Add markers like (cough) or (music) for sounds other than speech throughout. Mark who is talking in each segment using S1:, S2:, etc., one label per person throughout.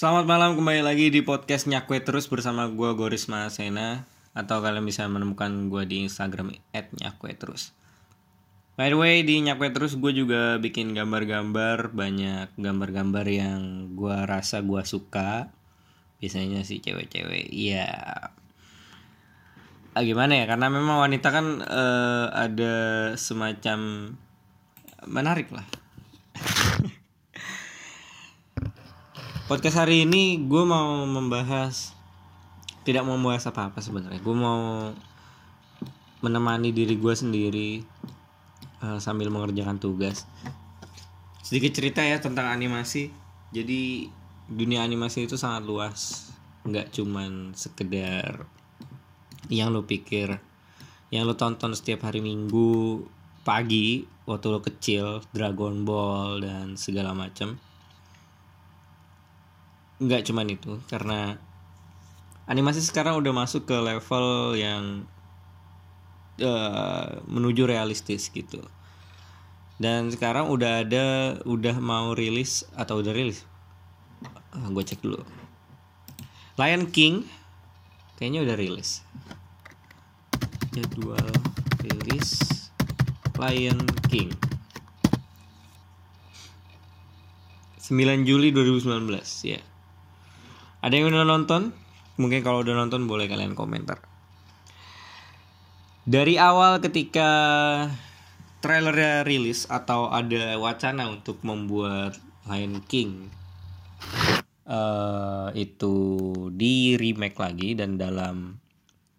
S1: Selamat malam kembali lagi di podcast Nyakwe Terus bersama gue Goris Mahasena Atau kalian bisa menemukan gue di Instagram @nyakwe terus. By the way di Nyakwe Terus gue juga bikin gambar-gambar Banyak gambar-gambar yang gue rasa gue suka. Biasanya sih cewek-cewek Iya. Ah, Gimana ya karena memang wanita kan eh, ada semacam menarik lah (laughs) Podcast hari ini gue mau membahas tidak mau membahas apa-apa sebenarnya. Gue mau menemani diri gue sendiri uh, sambil mengerjakan tugas. Sedikit cerita ya tentang animasi. Jadi dunia animasi itu sangat luas, nggak cuman sekedar yang lo pikir, yang lo tonton setiap hari Minggu pagi waktu lo kecil, Dragon Ball dan segala macam nggak cuman itu karena animasi sekarang udah masuk ke level yang uh, menuju realistis gitu. Dan sekarang udah ada udah mau rilis atau udah rilis? Uh, ah, gue cek dulu. Lion King kayaknya udah rilis. Jadwal rilis. Lion King. 9 Juli 2019 ya ada yang udah nonton? Mungkin kalau udah nonton boleh kalian komentar. Dari awal ketika trailernya rilis atau ada wacana untuk membuat Lion King uh, itu di remake lagi dan dalam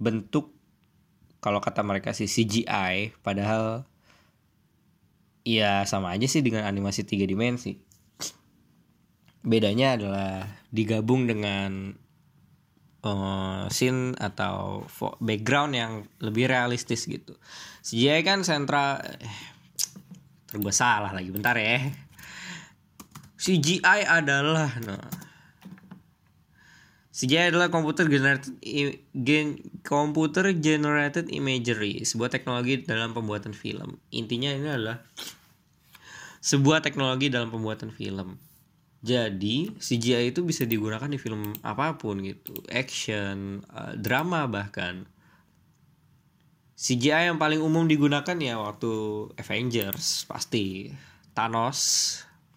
S1: bentuk kalau kata mereka sih CGI padahal ya sama aja sih dengan animasi tiga dimensi bedanya adalah digabung dengan uh, scene atau background yang lebih realistis gitu. CGI kan sentra eh, terus salah lagi bentar ya. CGI adalah nah CGI adalah computer generated gen, computer generated imagery, sebuah teknologi dalam pembuatan film. Intinya ini adalah sebuah teknologi dalam pembuatan film jadi CGI itu bisa digunakan di film apa pun gitu, action, uh, drama bahkan. CGI yang paling umum digunakan ya waktu Avengers pasti Thanos,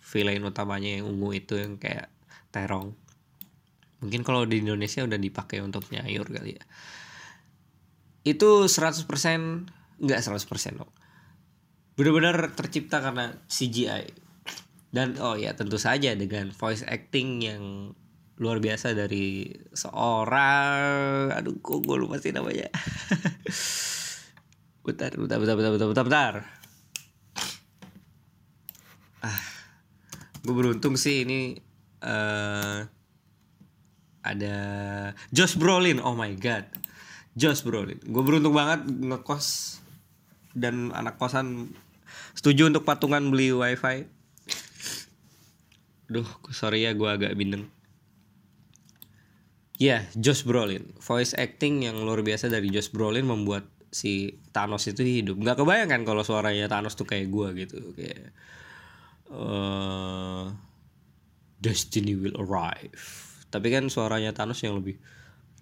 S1: villain utamanya yang ungu itu yang kayak terong. Mungkin kalau di Indonesia udah dipakai untuk nyayur kali ya. Itu 100% enggak 100% dong. Benar-benar tercipta karena CGI dan oh ya tentu saja dengan voice acting yang luar biasa dari seorang aduh kok gue lupa sih namanya. (laughs) Bentar bentar bentar bentar bentar bentar, bentar. ah gue beruntung sih ini uh, ada Josh Brolin. Oh my god. Josh Brolin. Gue beruntung banget ngekos dan anak kosan setuju untuk patungan beli wifi Duh, sorry ya gue agak bindeng. Ya, yeah, Josh Brolin. Voice acting yang luar biasa dari Josh Brolin membuat si Thanos itu hidup. Gak kebayang kan kalau suaranya Thanos tuh kayak gue gitu. Kayak... Uh, Destiny will arrive. Tapi kan suaranya Thanos yang lebih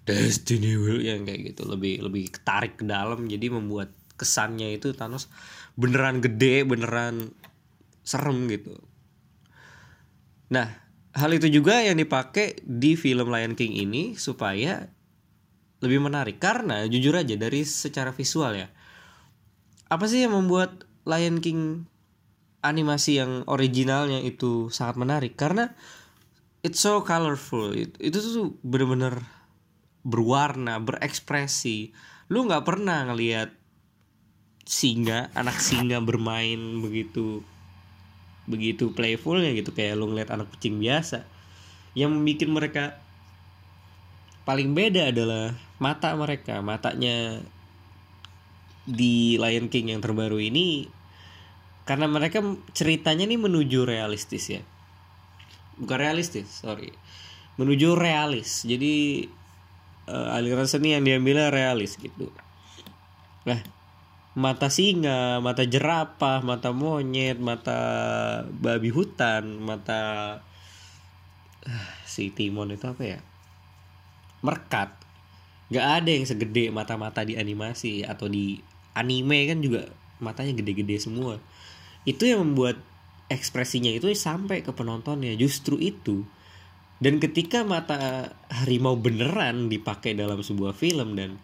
S1: Destiny will yang kayak gitu lebih lebih ketarik ke dalam jadi membuat kesannya itu Thanos beneran gede beneran serem gitu Nah, hal itu juga yang dipakai di film Lion King ini supaya lebih menarik karena jujur aja dari secara visual ya. Apa sih yang membuat Lion King animasi yang originalnya itu sangat menarik karena it's so colorful. Itu, tuh bener-bener berwarna, berekspresi. Lu nggak pernah ngelihat singa, anak singa bermain begitu begitu playfulnya gitu kayak lu ngeliat anak kucing biasa. Yang bikin mereka paling beda adalah mata mereka. Matanya di Lion King yang terbaru ini karena mereka ceritanya nih menuju realistis ya. Bukan realistis sorry. Menuju realis. Jadi uh, aliran seni yang diambilnya realis gitu. Nah mata singa, mata jerapah, mata monyet, mata babi hutan, mata si Timon itu apa ya? Merekat nggak ada yang segede mata-mata di animasi atau di anime kan juga matanya gede-gede semua. Itu yang membuat ekspresinya itu sampai ke penontonnya justru itu. Dan ketika mata harimau beneran dipakai dalam sebuah film dan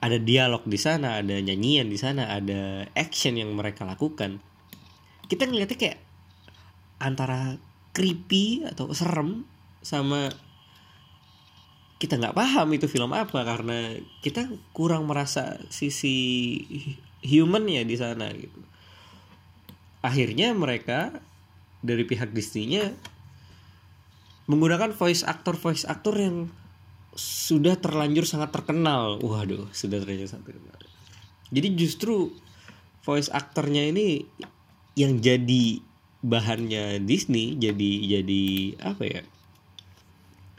S1: ada dialog di sana, ada nyanyian di sana, ada action yang mereka lakukan, kita ngeliatnya kayak antara creepy atau serem sama kita nggak paham itu film apa karena kita kurang merasa sisi human ya di sana gitu. Akhirnya mereka dari pihak Disney-nya menggunakan voice actor voice actor yang sudah terlanjur sangat terkenal. Waduh, sudah terlanjur sangat terkenal. Jadi justru voice aktornya ini yang jadi bahannya Disney jadi jadi apa ya?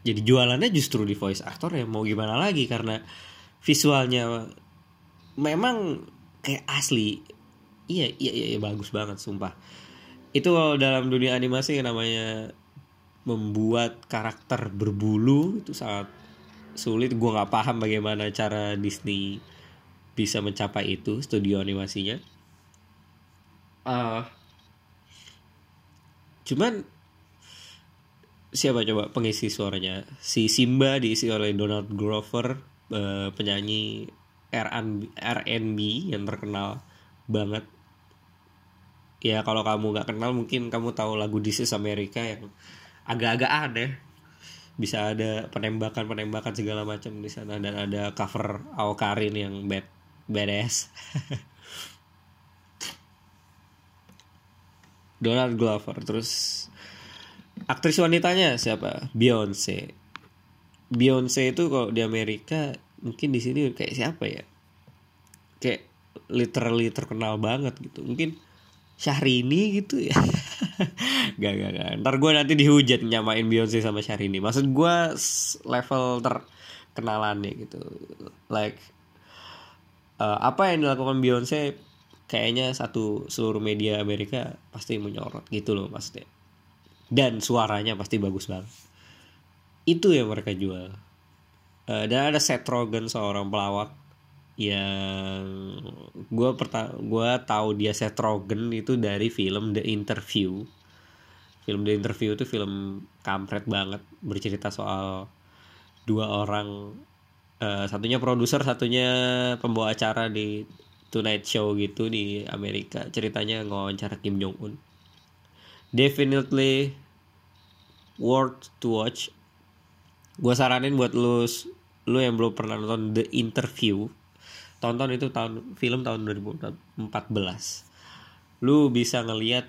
S1: Jadi jualannya justru di voice actor ya mau gimana lagi karena visualnya memang kayak asli. Iya, iya, iya, iya bagus banget sumpah. Itu dalam dunia animasi namanya membuat karakter berbulu itu sangat sulit gue nggak paham bagaimana cara Disney bisa mencapai itu studio animasinya. Uh, cuman siapa coba pengisi suaranya? Si Simba diisi oleh Donald Glover uh, penyanyi R&B yang terkenal banget. Ya kalau kamu nggak kenal mungkin kamu tahu lagu This is America yang agak-agak aneh bisa ada penembakan-penembakan segala macam di sana dan ada cover Awkarin yang bad badass. (laughs) Donald Glover terus aktris wanitanya siapa? Beyonce Beyonce itu kalau di Amerika mungkin di sini kayak siapa ya? Kayak literally terkenal banget gitu. Mungkin Syahrini gitu ya. (laughs) Gak gak gak ntar gue nanti dihujat nyamain Beyonce sama Syahrini. Maksud gue level terkenalannya gitu. Like uh, apa yang dilakukan Beyonce kayaknya satu seluruh media Amerika pasti menyorot gitu loh maksudnya. Dan suaranya pasti bagus banget. Itu yang mereka jual. Uh, dan ada Seth Rogen seorang pelawak yang gue pertama gue tahu dia Seth Rogen itu dari film The Interview. Film The Interview itu film kampret banget bercerita soal dua orang uh, satunya produser satunya pembawa acara di Tonight Show gitu di Amerika. Ceritanya ngawancara Kim Jong Un definitely worth to watch. Gue saranin buat lu lu yang belum pernah nonton The Interview tonton itu tahun film tahun 2014 lu bisa ngelihat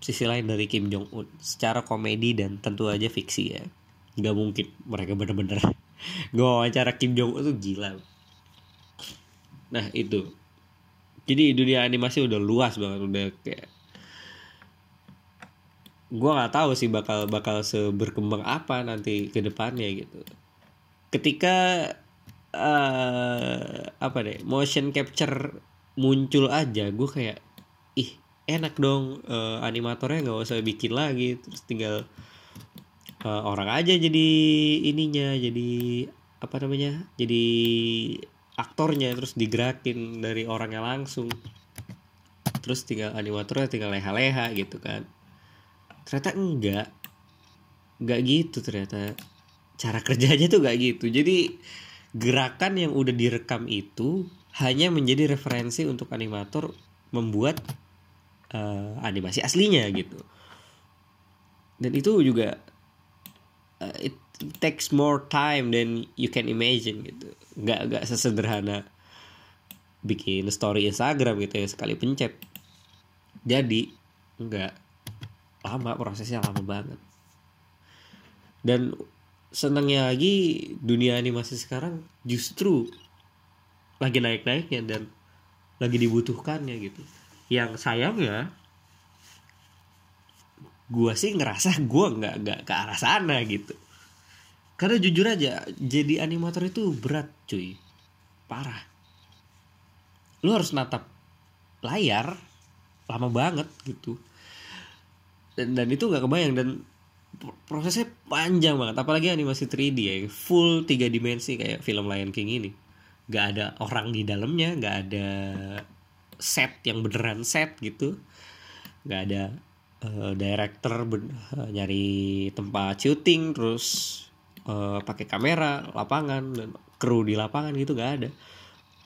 S1: sisi lain dari Kim Jong Un secara komedi dan tentu aja fiksi ya. Nggak mungkin mereka bener-bener. Gue (laughs) wawancara Kim Jong Un tuh gila. Nah itu. Jadi dunia animasi udah luas banget udah kayak gue nggak tahu sih bakal bakal seberkembang apa nanti ke depannya gitu. Ketika uh, apa deh motion capture muncul aja gue kayak ih enak dong uh, animatornya nggak usah bikin lagi. Terus tinggal uh, orang aja jadi ininya jadi apa namanya jadi aktornya terus digerakin dari orangnya langsung. Terus tinggal animatornya tinggal leha-leha gitu kan. Ternyata enggak enggak gitu ternyata. Cara kerjanya tuh gak gitu. Jadi gerakan yang udah direkam itu hanya menjadi referensi untuk animator membuat uh, animasi aslinya gitu. Dan itu juga uh, it takes more time than you can imagine gitu. Nggak nggak sesederhana bikin story Instagram gitu ya sekali pencet. Jadi nggak lama prosesnya lama banget. Dan senangnya lagi dunia animasi sekarang justru lagi naik-naiknya dan lagi dibutuhkannya gitu. Yang sayangnya gue sih ngerasa (laughs) gue nggak nggak ke arah sana gitu. Karena jujur aja jadi animator itu berat cuy. Parah. Lu harus natap layar lama banget gitu. Dan dan itu nggak kebayang dan prosesnya panjang banget. Apalagi animasi 3D ya full tiga dimensi kayak film Lion King ini. Nggak ada orang di dalamnya nggak ada set yang beneran set gitu. Nggak ada uh, director uh, nyari tempat syuting terus uh, pakai kamera lapangan dan kru di lapangan gitu nggak ada.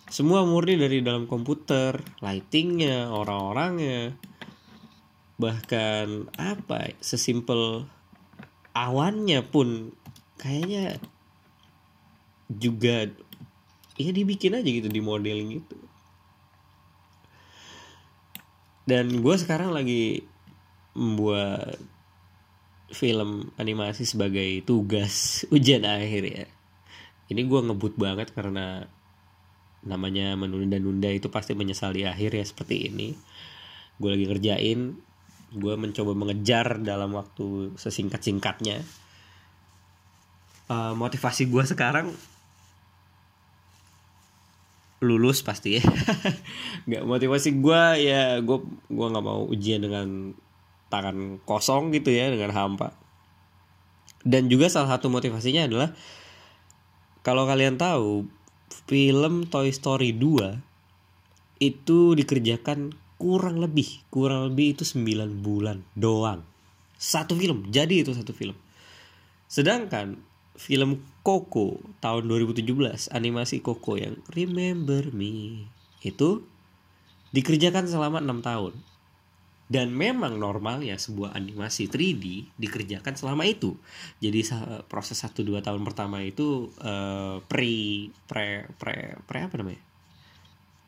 S1: Semua murni dari dalam komputer lightingnya orang-orangnya. Bahkan apa sesimpel awannya pun kayaknya juga ya dibikin aja gitu di modeling itu. Dan gue sekarang lagi membuat film animasi sebagai tugas (laughs) ujian akhir ya. Ini gue ngebut banget karena namanya menunda-nunda itu pasti menyesal di akhir ya seperti ini. Gue lagi ngerjain gue mencoba mengejar dalam waktu sesingkat-singkatnya. Uh, motivasi gue sekarang lulus pasti ya. (laughs) Nggak motivasi gue ya gue gue nggak mau ujian dengan tangan kosong gitu ya dengan hampa. Dan juga salah satu motivasinya adalah kalau kalian tahu film Toy Story 2 itu dikerjakan kurang lebih kurang lebih itu 9 bulan doang. Satu film jadi itu satu film. Sedangkan film Coco tahun 2017 animasi Coco yang Remember Me itu dikerjakan selama enam tahun. Dan memang normalnya sebuah animasi 3D dikerjakan selama itu. Jadi proses 1-2 tahun pertama itu uh, pre pre pre pre apa namanya?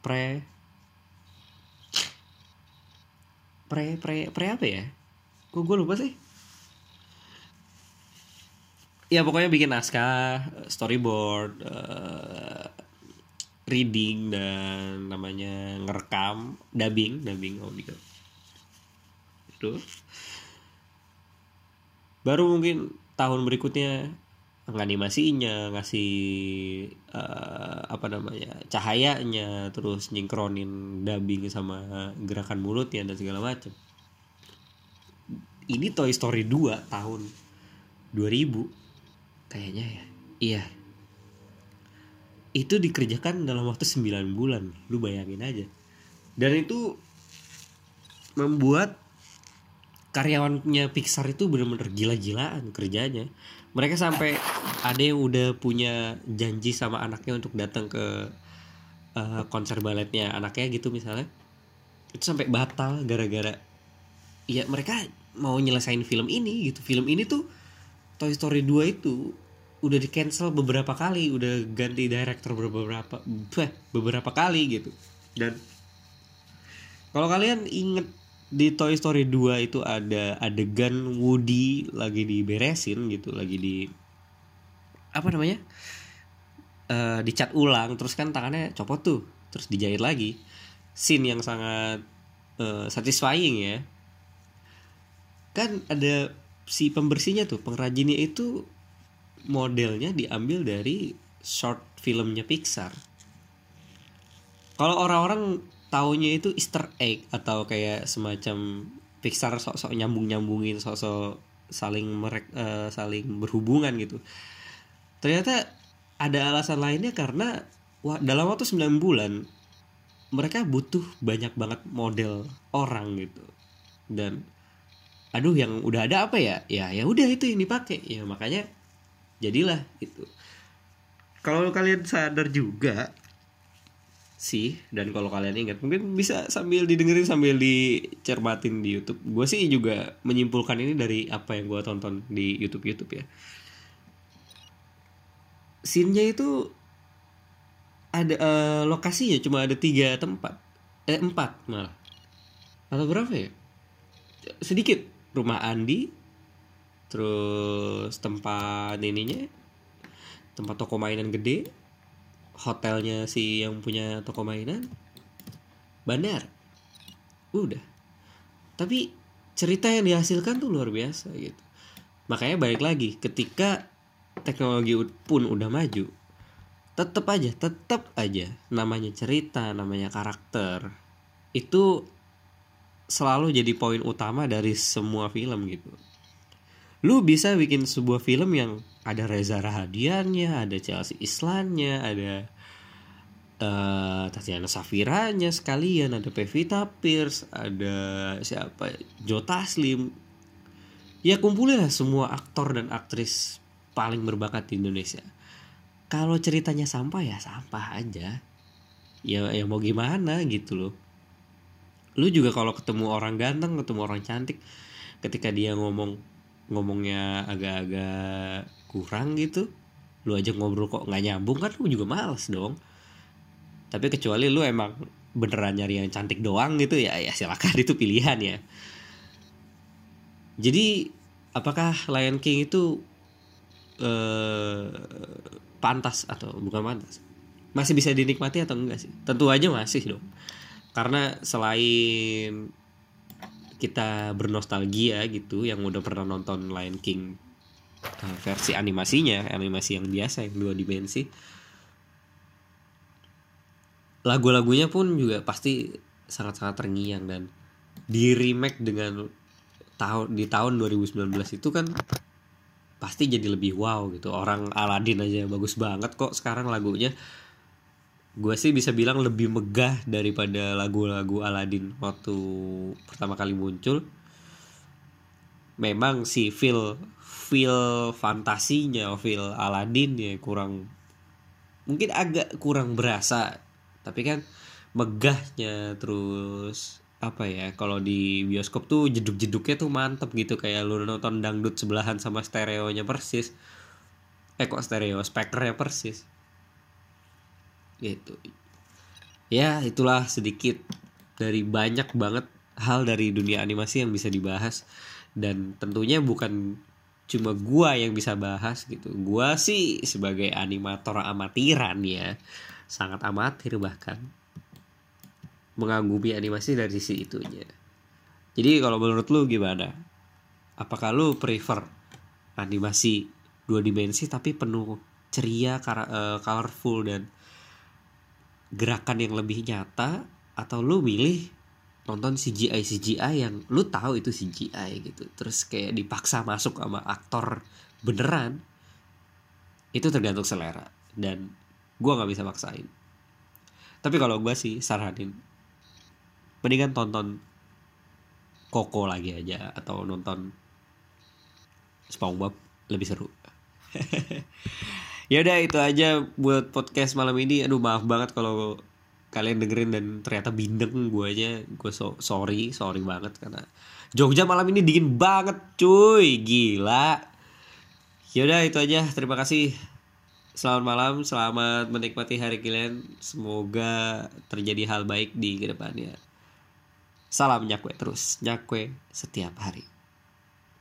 S1: Pre pre pre pre apa ya? Kok gue lupa sih? Ya pokoknya bikin naskah storyboard uh, reading dan namanya ngerekam dubbing dubbing audio itu. Baru mungkin tahun berikutnya nganimasinya ngasih uh, apa namanya cahayanya terus nyingkronin dubbing sama gerakan mulutnya dan segala macam ini Toy Story 2 tahun 2000 kayaknya ya. Iya. Itu dikerjakan dalam waktu 9 bulan lu bayangin aja. Dan itu membuat karyawannya Pixar itu bener-bener gila-gilaan kerjanya. Mereka sampai ada yang udah punya janji sama anaknya untuk datang ke uh, konser baletnya anaknya gitu misalnya. Itu sampai batal gara-gara ya mereka mau nyelesain film ini gitu. Film ini tuh Toy Story 2 itu udah di cancel beberapa kali udah ganti director beberapa beberapa kali gitu. Dan kalau kalian inget di Toy Story 2 itu ada adegan Woody lagi diberesin gitu lagi di apa namanya uh, dicat ulang terus kan tangannya copot tuh terus dijahit lagi scene yang sangat uh, satisfying ya kan ada si pembersihnya tuh pengrajinnya itu modelnya diambil dari short filmnya Pixar. Kalau orang-orang taunya itu Easter egg atau kayak semacam Pixar sok-sok nyambung-nyambungin sok-sok saling merek uh, saling berhubungan gitu. Ternyata ada alasan lainnya karena wah, dalam waktu 9 bulan mereka butuh banyak banget model orang gitu. Dan aduh yang udah ada apa ya? Ya ya udah itu yang dipakai. Ya makanya jadilah itu kalau kalian sadar juga sih dan kalau kalian ingat mungkin bisa sambil didengerin sambil dicermatin di YouTube. Gue sih juga menyimpulkan ini dari apa yang gue tonton di YouTube YouTube ya. Scene-nya itu ada uh, lokasinya cuma ada tiga tempat. Eh empat malah. Atau berapa ya? Sedikit. Rumah Andi terus tempat ininya tempat toko mainan gede hotelnya si yang punya toko mainan bandar. Udah. Tapi cerita yang dihasilkan tuh luar biasa gitu. Makanya balik lagi ketika teknologi pun udah maju tetap aja tetap aja namanya cerita namanya karakter itu selalu jadi poin utama dari semua film gitu lu bisa bikin sebuah film yang ada Reza Rahadiannya ada Chelsea Islannya ada uh, Tatiana Safiranya sekalian ada Pevita Pierce ada siapa? Joe Taslim ya kumpulin lah semua aktor dan aktris paling berbakat di Indonesia. Kalau ceritanya sampah ya sampah aja. Ya ya mau gimana gitu loh. Lu juga kalau ketemu orang ganteng ketemu orang cantik ketika dia ngomong ngomongnya agak-agak kurang gitu. Lu aja ngobrol kok nggak nyambung kan lu juga males dong. Tapi kecuali lu emang beneran nyari yang cantik doang gitu ya ya silakan (laughs) itu pilihan ya. Jadi apakah Lion King itu eh, pantas atau bukan pantas? Masih bisa dinikmati atau enggak sih? Tentu aja masih dong. Karena selain kita bernostalgia gitu yang udah pernah nonton Lion King uh, versi animasinya animasi yang biasa yang dua dimensi. Lagu-lagunya pun juga pasti sangat-sangat terngiang dan di remake dengan tahun di tahun 2019 itu kan pasti jadi lebih wow gitu. Orang Aladin aja bagus banget kok sekarang lagunya gue sih bisa bilang lebih megah daripada lagu-lagu Aladin waktu pertama kali muncul. Memang si feel feel fantasinya feel Aladin ya kurang mungkin agak kurang berasa tapi kan megahnya terus apa ya kalau di bioskop tuh jeduk-jeduknya tuh mantep gitu kayak lu nonton dangdut sebelahan sama stereonya persis. Eh kok stereo speakernya persis gitu. Ya itulah sedikit dari banyak banget hal dari dunia animasi yang bisa dibahas. Dan tentunya bukan cuma gua yang bisa bahas gitu. Gua sih sebagai animator amatiran ya sangat amatir bahkan mengagumi animasi dari sisi itunya. Jadi kalau menurut lu gimana? Apakah lu prefer animasi dua dimensi tapi penuh ceria eh, colorful dan gerakan yang lebih nyata atau lu milih nonton CGI CGI yang lu tahu itu CGI gitu. Terus kayak dipaksa masuk sama aktor beneran itu tergantung selera. Dan gue nggak bisa maksain. Tapi kalau gue sih saranin mendingan tonton Koko lagi aja atau nonton SpongeBob lebih seru (laughs) ya udah itu aja buat podcast malam ini. Aduh maaf banget kalau kalian dengerin dan ternyata bindeng gue aja gue so sorry sorry banget karena Jogja malam ini dingin banget cuy. Gila. Ya udah itu aja. Terima kasih. Selamat malam selamat menikmati hari kalian. Semoga terjadi hal baik di ke depannya. Salam nyakwe terus nyakwe setiap hari